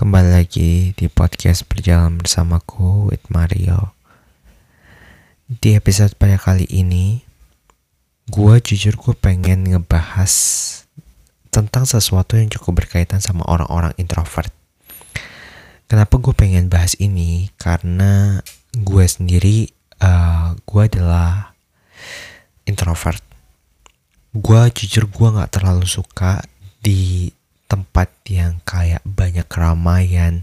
Kembali lagi di podcast Berjalan Bersamaku with Mario. Di episode pada kali ini Gue jujur gue pengen ngebahas Tentang sesuatu yang cukup berkaitan sama orang-orang introvert. Kenapa gue pengen bahas ini? Karena gue sendiri uh, Gue adalah introvert. Gue jujur gue gak terlalu suka di tempat yang kayak banyak keramaian,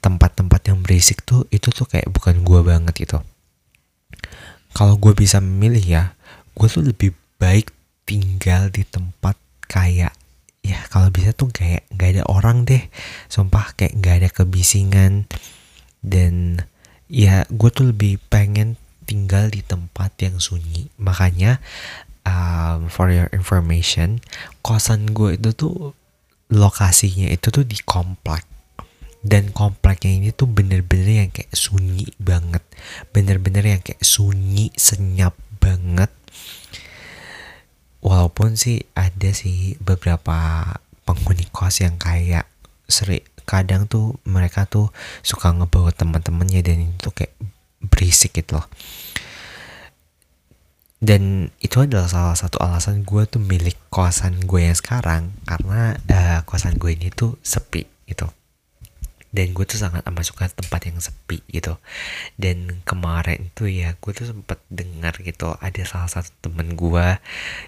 tempat-tempat yang berisik tuh itu tuh kayak bukan gue banget gitu. Kalau gue bisa memilih ya, gue tuh lebih baik tinggal di tempat kayak ya kalau bisa tuh kayak nggak ada orang deh, sumpah kayak nggak ada kebisingan dan ya gue tuh lebih pengen tinggal di tempat yang sunyi. Makanya um, for your information kosan gue itu tuh lokasinya itu tuh di komplek. Dan kompleknya ini tuh bener-bener yang kayak sunyi banget. Bener-bener yang kayak sunyi senyap banget. Walaupun sih ada sih beberapa penghuni kos yang kayak sering kadang tuh mereka tuh suka ngebawa teman-temannya dan itu kayak berisik gitu loh dan itu adalah salah satu alasan gue tuh milik kosan gue yang sekarang. Karena uh, kosan gue ini tuh sepi gitu. Dan gue tuh sangat amat suka tempat yang sepi gitu. Dan kemarin tuh ya gue tuh sempet dengar gitu ada salah satu temen gue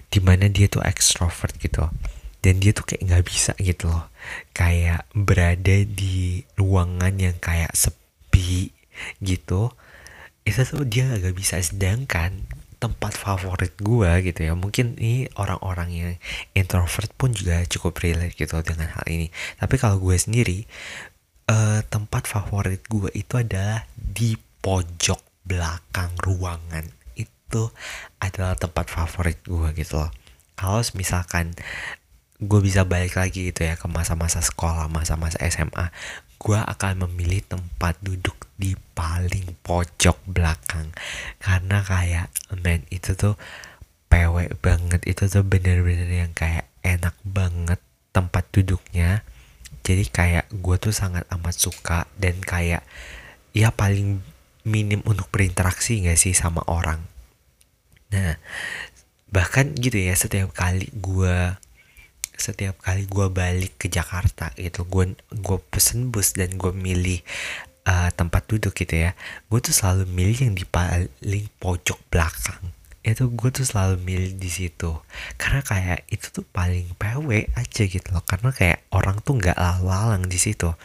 di mana dia tuh extrovert gitu. Dan dia tuh kayak nggak bisa gitu loh. Kayak berada di ruangan yang kayak sepi gitu. Itu tuh dia gak bisa. Sedangkan tempat favorit gue gitu ya. Mungkin ini orang-orang yang introvert pun juga cukup relate gitu dengan hal ini. Tapi kalau gue sendiri uh, tempat favorit gue itu adalah di pojok belakang ruangan. Itu adalah tempat favorit gue gitu loh. Kalau misalkan gue bisa balik lagi gitu ya ke masa-masa sekolah masa-masa SMA gue akan memilih tempat duduk di paling pojok belakang. Karena kayak men itu tuh pewek banget. Itu tuh bener-bener yang kayak enak banget tempat duduknya. Jadi kayak gue tuh sangat amat suka dan kayak ya paling minim untuk berinteraksi gak sih sama orang. Nah bahkan gitu ya setiap kali gue setiap kali gue balik ke Jakarta gitu gue gue pesen bus dan gue milih uh, tempat duduk gitu ya gue tuh selalu milih yang di paling pojok belakang. Itu gue tuh selalu milih di situ. Karena kayak itu tuh paling PW aja gitu loh karena kayak orang tuh nggak lalu-lalang di situ.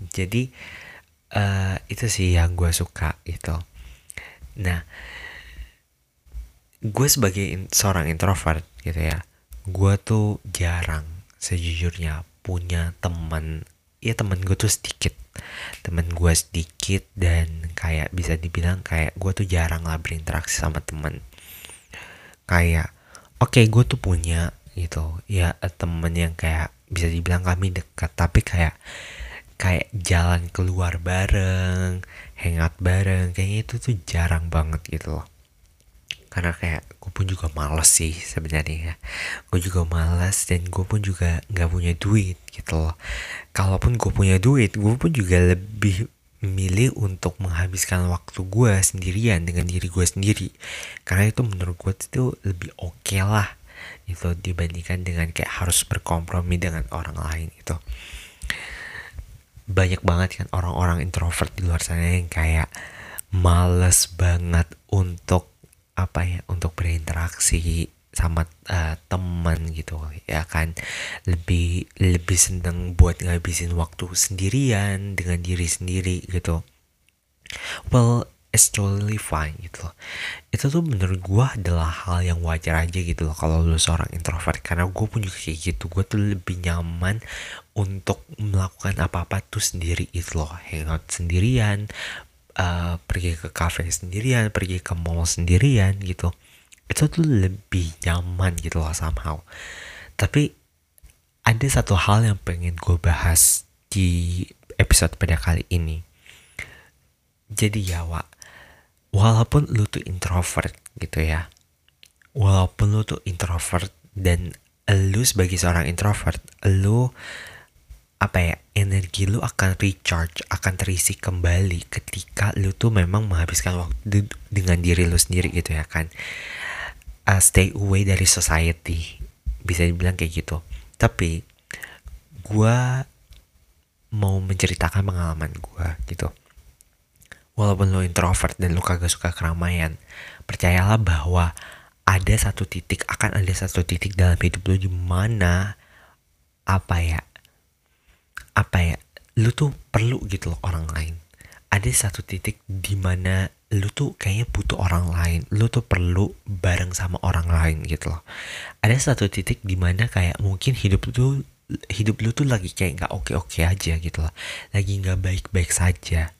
Jadi uh, itu sih yang gue suka gitu. Nah gue sebagai seorang introvert gitu ya gue tuh jarang sejujurnya punya teman. Ya teman gue tuh sedikit. Teman gue sedikit dan kayak bisa dibilang kayak gue tuh jarang lah berinteraksi sama teman. Kayak oke okay, gue tuh punya gitu. Ya temen yang kayak bisa dibilang kami dekat tapi kayak kayak jalan keluar bareng hangout bareng kayaknya itu tuh jarang banget gitu loh karena kayak gue pun juga males sih sebenarnya. Ya gue juga males dan gue pun juga nggak punya duit gitu loh. Kalaupun gue punya duit gue pun juga lebih milih untuk menghabiskan waktu gue sendirian dengan diri gue sendiri. Karena itu menurut gue itu lebih oke okay lah itu dibandingkan dengan kayak harus berkompromi dengan orang lain itu banyak banget kan orang-orang introvert di luar sana yang kayak males banget untuk apa ya untuk berinteraksi sama uh, teman gitu ya kan. Lebih lebih seneng buat ngabisin waktu sendirian dengan diri sendiri gitu. Well it's totally fine gitu loh. Itu tuh menurut gue adalah hal yang wajar aja gitu loh kalau lu seorang introvert. Karena gue pun juga kayak gitu. Gue tuh lebih nyaman untuk melakukan apa-apa tuh sendiri itu loh. Hangout sendirian uh, pergi ke cafe sendirian pergi ke mall sendirian gitu itu tuh lebih nyaman gitu loh somehow. Tapi ada satu hal yang pengen gue bahas di episode pada kali ini. Jadi ya Wak walaupun lu tuh introvert gitu ya walaupun lu tuh introvert dan lu sebagai seorang introvert lu apa ya energi lu akan recharge akan terisi kembali ketika lu tuh memang menghabiskan waktu dengan diri lu sendiri gitu ya kan. Uh, stay away dari society bisa dibilang kayak gitu. Tapi gue mau menceritakan pengalaman gue gitu. Walaupun lo introvert dan lo kagak suka keramaian percayalah bahwa ada satu titik akan ada satu titik dalam hidup lo di mana apa ya apa ya lu tuh perlu gitu loh orang lain. Ada satu titik di mana lu tuh kayaknya butuh orang lain. Lu tuh perlu bareng sama orang lain gitu loh. Ada satu titik di mana kayak mungkin hidup lu tuh hidup lu tuh lagi kayak nggak oke oke aja gitu loh. Lagi nggak baik baik saja.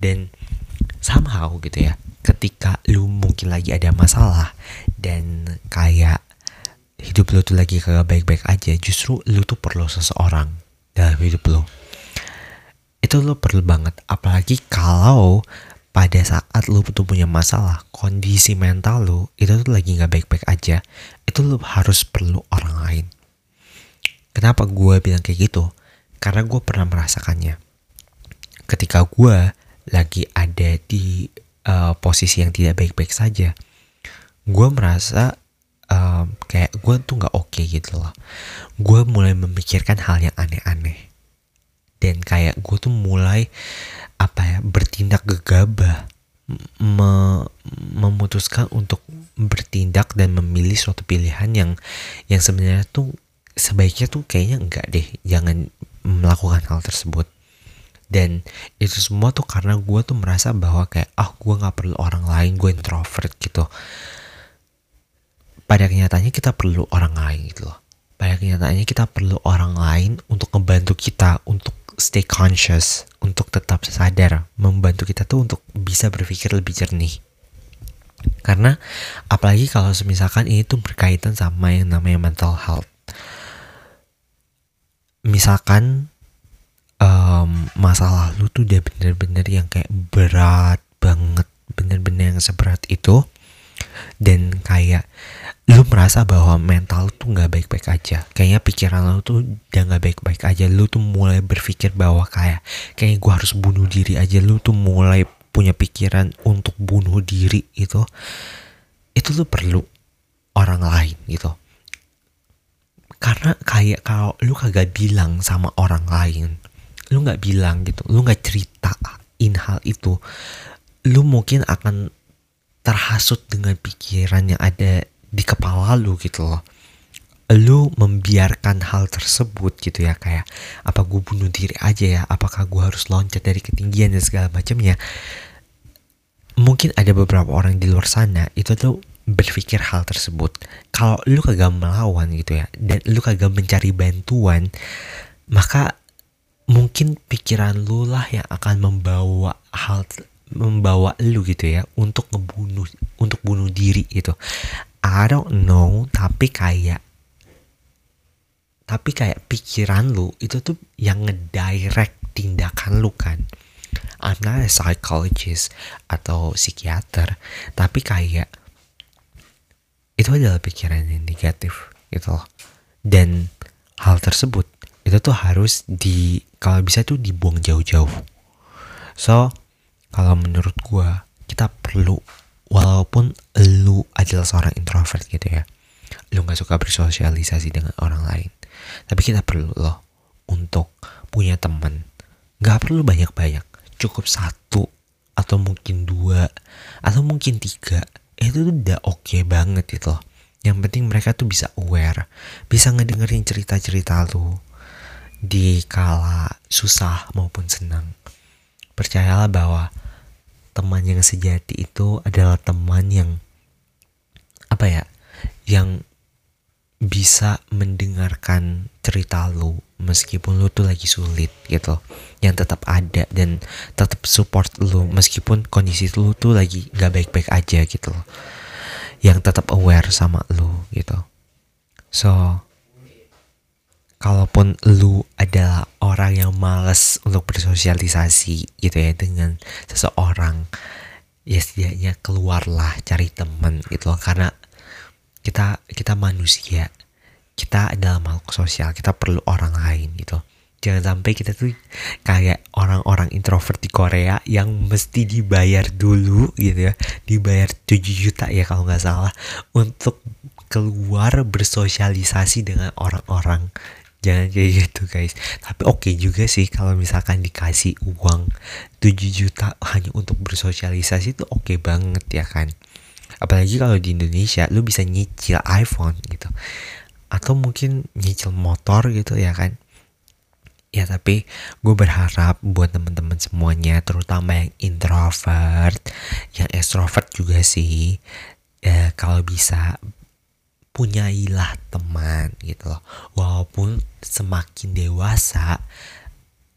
Dan somehow gitu ya ketika lu mungkin lagi ada masalah dan kayak hidup lu tuh lagi kagak baik baik aja justru lu tuh perlu seseorang dalam hidup lo. Itu lo perlu banget apalagi kalau pada saat lo tuh punya masalah kondisi mental lo itu tuh lagi nggak baik-baik aja itu lo harus perlu orang lain. Kenapa gue bilang kayak gitu? Karena gue pernah merasakannya. Ketika gue lagi ada di uh, posisi yang tidak baik-baik saja gue merasa um, kayak gue tuh nggak oke okay gitu loh. Gue mulai memikirkan hal yang aneh-aneh. Dan kayak gue tuh mulai apa ya bertindak gegabah. Me memutuskan untuk bertindak dan memilih suatu pilihan yang yang sebenarnya tuh sebaiknya tuh kayaknya enggak deh. Jangan melakukan hal tersebut. Dan itu semua tuh karena gue tuh merasa bahwa kayak ah gue nggak perlu orang lain gue introvert gitu pada kenyataannya kita perlu orang lain gitu loh. Pada kenyataannya kita perlu orang lain untuk membantu kita untuk stay conscious untuk tetap sadar membantu kita tuh untuk bisa berpikir lebih jernih. Karena apalagi kalau misalkan ini tuh berkaitan sama yang namanya mental health. Misalkan um, masalah lu tuh udah bener-bener yang kayak berat banget bener-bener yang seberat itu. Dan kayak lu merasa bahwa mental tuh nggak baik-baik aja. Kayaknya pikiran lu tuh udah nggak baik-baik aja. Lu tuh mulai berpikir bahwa kayak kayak gue harus bunuh diri aja. Lu tuh mulai punya pikiran untuk bunuh diri itu itu tuh perlu orang lain gitu. Karena kayak kalau lu kagak bilang sama orang lain lu nggak bilang gitu lu nggak ceritain hal itu lu mungkin akan terhasut dengan pikiran yang ada di kepala lu gitu loh. Lu membiarkan hal tersebut gitu ya kayak apa gue bunuh diri aja ya apakah gue harus loncat dari ketinggian dan segala macamnya. Mungkin ada beberapa orang di luar sana itu tuh berpikir hal tersebut. Kalau lu kagak melawan gitu ya dan lu kagak mencari bantuan maka mungkin pikiran lu lah yang akan membawa hal membawa lu gitu ya untuk ngebunuh untuk bunuh diri gitu I don't know tapi kayak tapi kayak pikiran lu itu tuh yang ngedirect tindakan lu kan. I'm not a psychologist atau psikiater tapi kayak itu adalah pikiran yang negatif gitu loh. Dan hal tersebut itu tuh harus di kalau bisa tuh dibuang jauh-jauh. So kalau menurut gue kita perlu walaupun lu adalah seorang introvert gitu ya lu nggak suka bersosialisasi dengan orang lain. Tapi kita perlu loh untuk punya teman. Nggak perlu banyak-banyak cukup satu atau mungkin dua atau mungkin tiga itu udah oke okay banget itu loh. Yang penting mereka tuh bisa aware bisa ngedengerin cerita-cerita lu di kala susah maupun senang. Percayalah bahwa teman yang sejati itu adalah teman yang apa ya yang bisa mendengarkan cerita lu meskipun lu tuh lagi sulit gitu. Yang tetap ada dan tetap support lu meskipun kondisi lu tuh lagi gak baik-baik aja gitu yang tetap aware sama lu gitu. So kalaupun lu adalah orang yang males untuk bersosialisasi gitu ya dengan seseorang ya setidaknya keluarlah cari temen gitu loh. Karena kita kita manusia kita adalah makhluk sosial kita perlu orang lain gitu. Jangan sampai kita tuh kayak orang-orang introvert di Korea yang mesti dibayar dulu gitu ya. Dibayar 7 juta ya kalau nggak salah untuk keluar bersosialisasi dengan orang-orang jangan kayak gitu guys. Tapi oke okay juga sih kalau misalkan dikasih uang 7 juta hanya untuk bersosialisasi itu oke okay banget ya kan? Apalagi kalau di Indonesia lu bisa nyicil iPhone gitu. Atau mungkin nyicil motor gitu ya kan? Ya tapi gue berharap buat teman-teman semuanya terutama yang introvert yang extrovert juga sih ya kalau bisa punyailah teman gitu loh. Walaupun semakin dewasa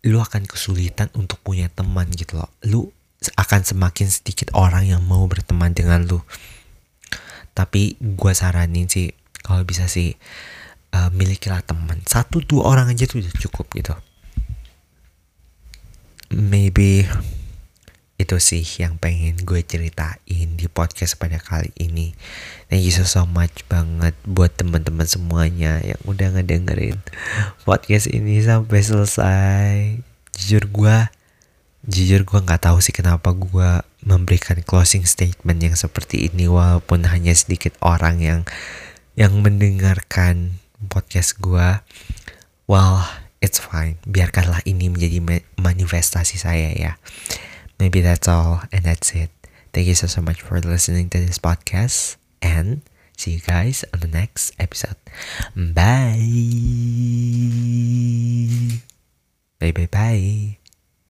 lu akan kesulitan untuk punya teman gitu loh. Lu akan semakin sedikit orang yang mau berteman dengan lu. Tapi gue saranin sih kalau bisa sih uh, milikilah teman. Satu dua orang aja tuh udah cukup gitu. Maybe itu sih yang pengen gue ceritain di podcast pada kali ini. Thank you so, so much banget buat teman-teman semuanya yang udah ngedengerin podcast ini sampai selesai. Jujur gue jujur gue nggak tahu sih kenapa gue memberikan closing statement yang seperti ini walaupun hanya sedikit orang yang yang mendengarkan podcast gue well it's fine. Biarkanlah ini menjadi manifestasi saya ya maybe that's all and that's it. Thank you so so much for listening to this podcast and see you guys on the next episode. Bye. Bye bye bye